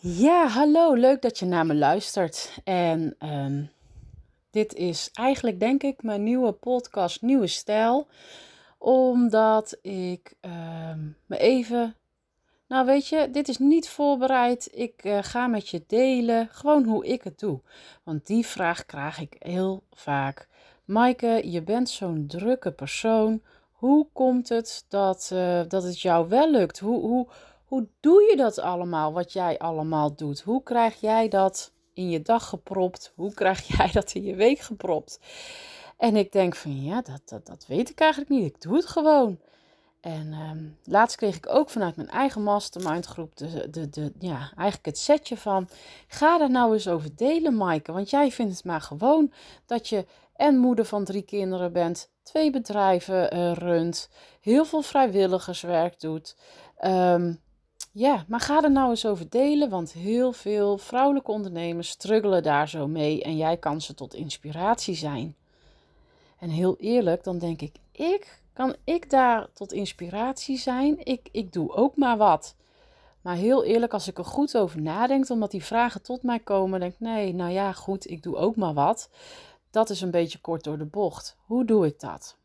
Ja, hallo, leuk dat je naar me luistert. En ehm, dit is eigenlijk, denk ik, mijn nieuwe podcast, Nieuwe Stijl. Omdat ik ehm, me even. Nou, weet je, dit is niet voorbereid. Ik eh, ga met je delen, gewoon hoe ik het doe. Want die vraag krijg ik heel vaak. Maaike, je bent zo'n drukke persoon. Hoe komt het dat, eh, dat het jou wel lukt? Hoe, hoe, hoe doe je dat allemaal, wat jij allemaal doet? Hoe krijg jij dat in je dag gepropt? Hoe krijg jij dat in je week gepropt? En ik denk van ja, dat, dat, dat weet ik eigenlijk niet. Ik doe het gewoon. En ehm, laatst kreeg ik ook vanuit mijn eigen mastermind groep de, de, de, ja, eigenlijk het setje van... Ga daar nou eens over delen, Maaike. Want jij vindt het maar gewoon dat je en moeder van drie kinderen bent... twee bedrijven uh, runt, heel veel vrijwilligerswerk doet... Um, ja, maar ga er nou eens over delen, want heel veel vrouwelijke ondernemers struggelen daar zo mee en jij kan ze tot inspiratie zijn. En heel eerlijk, dan denk ik, ik kan ik daar tot inspiratie zijn? Ik, ik doe ook maar wat. Maar heel eerlijk, als ik er goed over nadenk, omdat die vragen tot mij komen, denk ik, nee, nou ja, goed, ik doe ook maar wat. Dat is een beetje kort door de bocht. Hoe doe ik dat?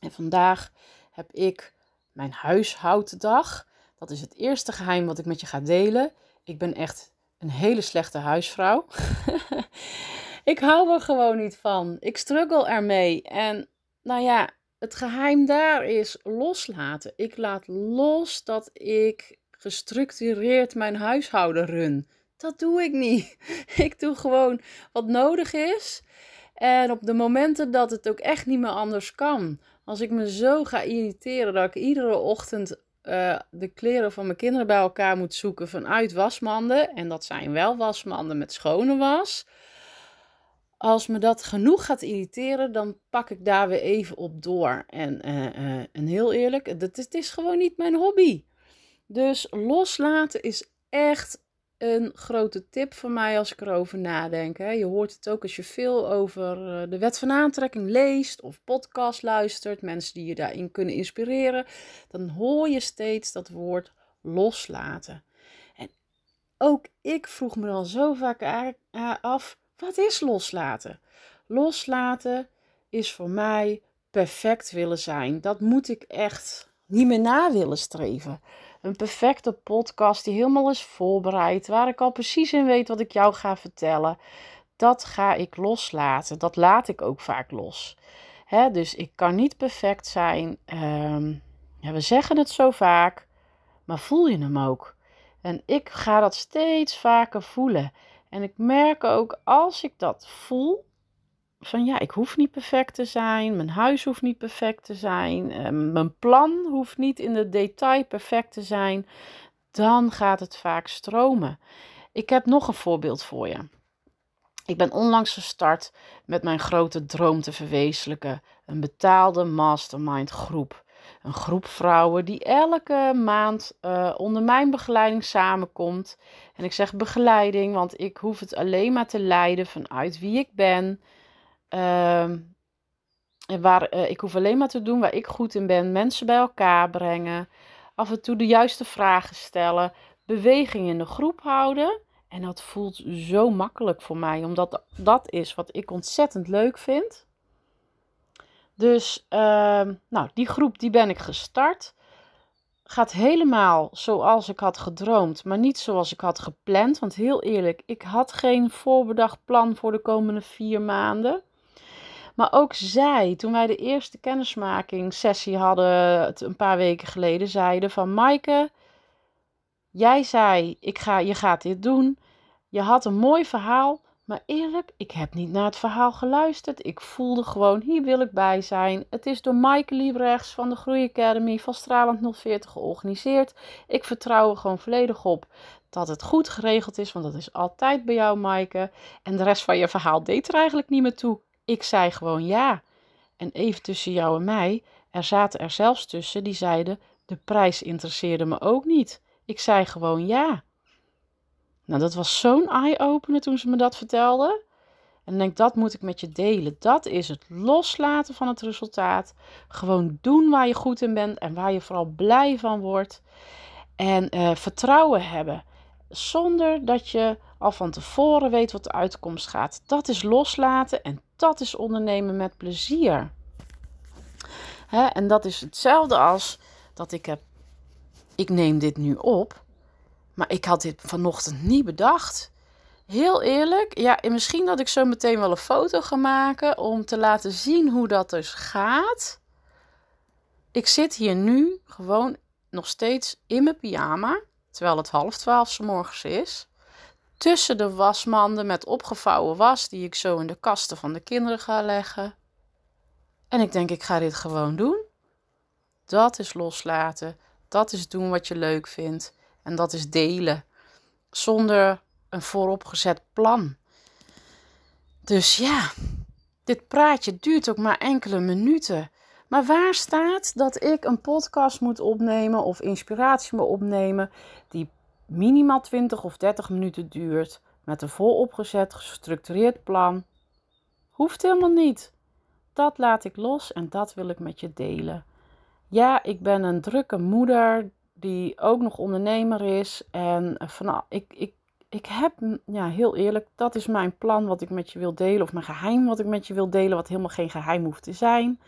En vandaag heb ik mijn huishouddag. Dat is het eerste geheim wat ik met je ga delen. Ik ben echt een hele slechte huisvrouw. ik hou er gewoon niet van. Ik struggle ermee. En nou ja, het geheim daar is loslaten. Ik laat los dat ik gestructureerd mijn huishouden run. Dat doe ik niet. Ik doe gewoon wat nodig is. En op de momenten dat het ook echt niet meer anders kan. Als ik me zo ga irriteren dat ik iedere ochtend uh, de kleren van mijn kinderen bij elkaar moet zoeken vanuit wasmanden. En dat zijn wel wasmanden met schone was. Als me dat genoeg gaat irriteren, dan pak ik daar weer even op door. En, uh, uh, en heel eerlijk, het is gewoon niet mijn hobby. Dus loslaten is echt een grote tip voor mij als ik erover nadenk. Je hoort het ook als je veel over eh, de wet van aantrekking leest of podcast luistert, mensen die je daarin kunnen inspireren, dan hoor je steeds dat woord loslaten. En ook ik vroeg me dan zo vaak af, wat is loslaten? Loslaten is voor mij perfect willen zijn. Dat moet ik echt niet meer na willen streven. Een perfecte podcast die helemaal is voorbereid, waar ik al precies in weet wat ik jou ga vertellen. Dat ga ik loslaten. Dat laat ik ook vaak los. Dus ik kan niet perfect zijn. Ehm, we zeggen het zo vaak, maar voel je hem ook? En ik ga dat steeds vaker voelen. En ik merk ook als ik dat voel, van ja, ik hoef niet perfect te zijn, mijn huis hoeft niet perfect te zijn, eh, mijn plan hoeft niet in de detail perfect te zijn, dan gaat het vaak stromen. Ik heb nog een voorbeeld voor je. Ik ben onlangs gestart met mijn grote droom te verwezenlijken: een betaalde mastermind groep. Een groep vrouwen die elke maand uh, onder mijn begeleiding samenkomt. En ik zeg begeleiding, want ik hoef het alleen maar te leiden vanuit wie ik ben, Uh, waar, uh, ik hoef alleen maar te doen waar ik goed in ben. Mensen bij elkaar brengen. Af en toe de juiste vragen stellen. Beweging in de groep houden. En dat voelt zo makkelijk voor mij, omdat dat is wat ik ontzettend leuk vind. Dus, uh, nou, die groep die ben ik gestart. Gaat helemaal zoals ik had gedroomd, maar niet zoals ik had gepland. Want heel eerlijk, ik had geen voorbedacht plan voor de komende vier maanden. Maar ook zij, toen wij de eerste kennismakingssessie hadden, een paar weken geleden, zeiden van Maaike, jij zei, ik ga, je gaat dit doen. Je had een mooi verhaal, maar eerlijk, ik heb niet naar het verhaal geluisterd. Ik voelde gewoon, hier wil ik bij zijn. Het is door Maaike Liebrechts van de Groei Academy van Stralend 040 georganiseerd. Ik vertrouw er gewoon volledig op dat het goed geregeld is, want dat is altijd bij jou, Maaike. En de rest van je verhaal deed er eigenlijk niet meer toe. Ik zei gewoon ja. En even tussen jou en mij, er zaten er zelfs tussen die zeiden: de prijs interesseerde me ook niet. Ik zei gewoon ja. Nou, dat was zo'n eye-opener toen ze me dat vertelde. En denk, dat moet ik met je delen. Dat is het loslaten van het resultaat. Gewoon doen waar je goed in bent en waar je vooral blij van wordt. En uh, vertrouwen hebben. zonder dat je al van tevoren weet wat de uitkomst gaat. Dat is loslaten en dat is ondernemen met plezier. Hè, en dat is hetzelfde als dat ik heb. Ik neem dit nu op, maar ik had dit vanochtend niet bedacht. Heel eerlijk, ja, misschien dat ik zo meteen wel een foto ga maken om te laten zien hoe dat dus gaat. Ik zit hier nu gewoon nog steeds in mijn pyjama, terwijl het half twaalf s morgens is. Tussen de wasmanden met opgevouwen was die ik zo in de kasten van de kinderen ga leggen. En ik denk, ik ga dit gewoon doen. Dat is loslaten. Dat is doen wat je leuk vindt. En dat is delen. Zonder een vooropgezet plan. Dus ja, dit praatje duurt ook maar enkele minuten. Maar waar staat dat ik een podcast moet opnemen of inspiratie moet opnemen die minimaal 20 of 30 minuten duurt met een vooropgezet gestructureerd plan? Hoeft helemaal niet. Dat laat ik los en dat wil ik met je delen. Ja, ik ben een drukke moeder die ook nog ondernemer is. En van, ik, ik, ik heb, ja, heel eerlijk, dat is mijn plan wat ik met je wil delen. Of mijn geheim wat ik met je wil delen, wat helemaal geen geheim hoeft te zijn.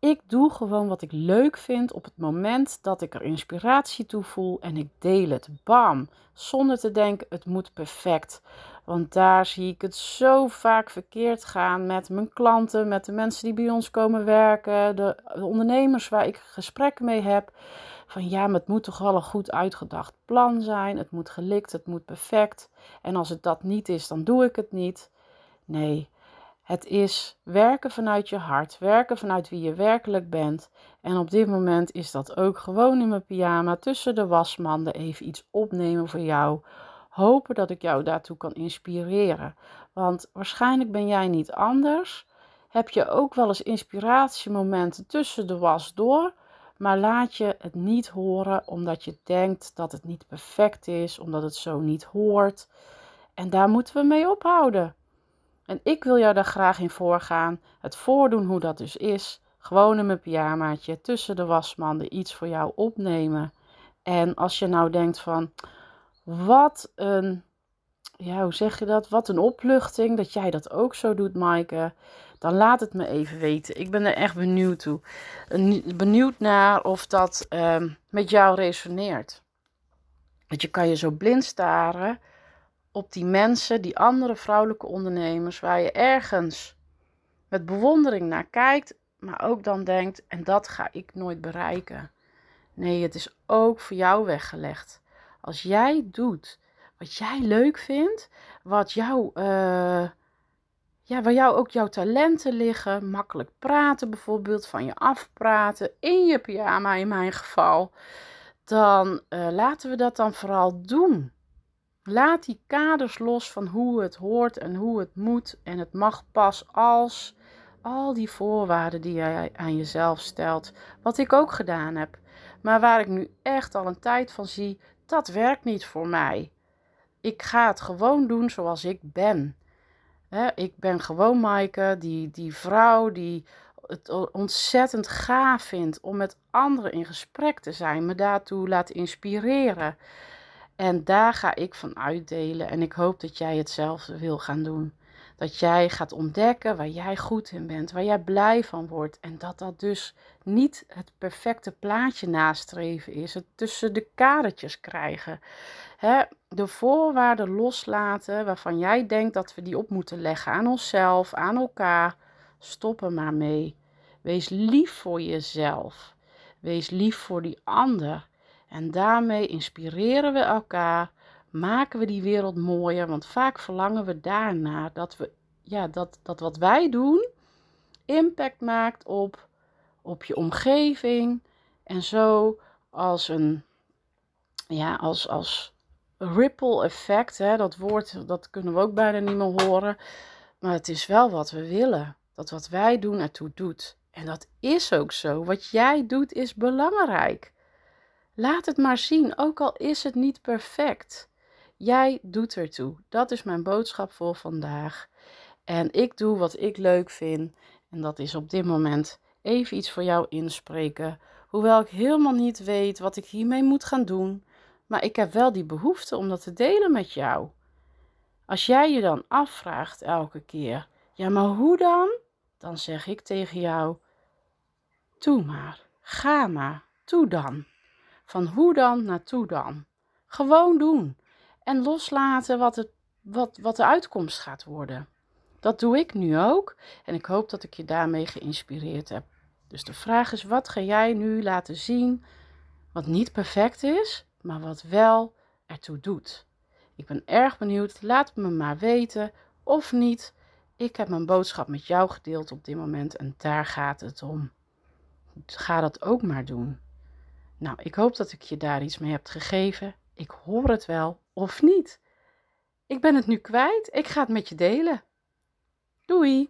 Ik doe gewoon wat ik leuk vind op het moment dat ik er inspiratie toe voel en ik deel het. Bam! Zonder te denken, het moet perfect. Want daar zie ik het zo vaak verkeerd gaan met mijn klanten, met de mensen die bij ons komen werken, de, ondernemers waar ik gesprekken mee heb. Van ja, maar het moet toch wel een goed uitgedacht plan zijn. Het moet gelikt, het moet perfect. En als het dat niet is, dan doe ik het niet. Nee, het is werken vanuit je hart, werken vanuit wie je werkelijk bent. En op dit moment is dat ook gewoon in mijn pyjama tussen de wasmanden even iets opnemen voor jou. Hopen dat ik jou daartoe kan inspireren. Want waarschijnlijk ben jij niet anders. Heb je ook wel eens inspiratiemomenten tussen de was door, maar laat je het niet horen omdat je denkt dat het niet perfect is, omdat het zo niet hoort. En daar moeten we mee ophouden. En ik wil jou daar graag in voorgaan. Het voordoen hoe dat dus is. Gewoon in mijn pyjamaatje tussen de wasmanden iets voor jou opnemen. En als je nou denkt van, wat een, ja hoe zeg je dat? Wat een opluchting dat jij dat ook zo doet, Maaike. Dan laat het me even weten. Ik ben er echt benieuwd toe. Benieuwd naar of dat um, met jou resoneert. Want je kan je zo blind staren op die mensen, die andere vrouwelijke ondernemers, waar je ergens met bewondering naar kijkt, maar ook dan denkt: en dat ga ik nooit bereiken. Nee, het is ook voor jou weggelegd. Als jij doet wat jij leuk vindt, wat jou, uh, ja, waar jou ook jouw talenten liggen, makkelijk praten bijvoorbeeld, van je afpraten, in je pyjama in mijn geval, dan uh, laten we dat dan vooral doen. Laat die kaders los van hoe het hoort en hoe het moet. En het mag pas als al die voorwaarden die jij aan jezelf stelt. Wat ik ook gedaan heb. Maar waar ik nu echt al een tijd van zie, dat werkt niet voor mij. Ik ga het gewoon doen zoals ik ben. ik ben gewoon Maaike, die, die vrouw die het ontzettend gaaf vindt om met anderen in gesprek te zijn, me daartoe laat inspireren. En daar ga ik van uitdelen. En ik hoop dat jij hetzelfde wil gaan doen. Dat jij gaat ontdekken waar jij goed in bent, waar jij blij van wordt. En dat dat dus niet het perfecte plaatje nastreven is. Het tussen de kadertjes krijgen. de voorwaarden loslaten waarvan jij denkt dat we die op moeten leggen aan onszelf, aan elkaar. Stop er maar mee. Wees lief voor jezelf. Wees lief voor die ander. En daarmee inspireren we elkaar, maken we die wereld mooier. Want vaak verlangen we daarna dat, we, ja, dat, dat wat wij doen impact maakt op, op je omgeving. En zo als een, ja, als, als ripple effect. Hè, dat woord dat kunnen we ook bijna niet meer horen. Maar het is wel wat we willen. Dat wat wij doen ertoe doet. En dat is ook zo. Wat jij doet is belangrijk. Laat het maar zien, ook al is het niet perfect. Jij doet ertoe. Dat is mijn boodschap voor vandaag. En ik doe wat ik leuk vind. En dat is op dit moment even iets voor jou inspreken. Hoewel ik helemaal niet weet wat ik hiermee moet gaan doen. Maar ik heb wel die behoefte om dat te delen met jou. Als jij je dan afvraagt elke keer, ja, maar hoe dan? Dan zeg ik tegen jou: Doe maar, ga maar, toe dan. Van hoe dan naar toe dan. Gewoon doen. En loslaten wat, het, wat, wat de uitkomst gaat worden. Dat doe ik nu ook en ik hoop dat ik je daarmee geïnspireerd heb. Dus de vraag is: wat ga jij nu laten zien wat niet perfect is, maar wat wel ertoe doet? Ik ben erg benieuwd. Laat me maar weten of niet. Ik heb mijn boodschap met jou gedeeld op dit moment en daar gaat het om. Ga dat ook maar doen. Nou, ik hoop dat ik je daar iets mee heb gegeven. Ik hoor het wel of niet. Ik ben het nu kwijt. Ik ga het met je delen. Doei!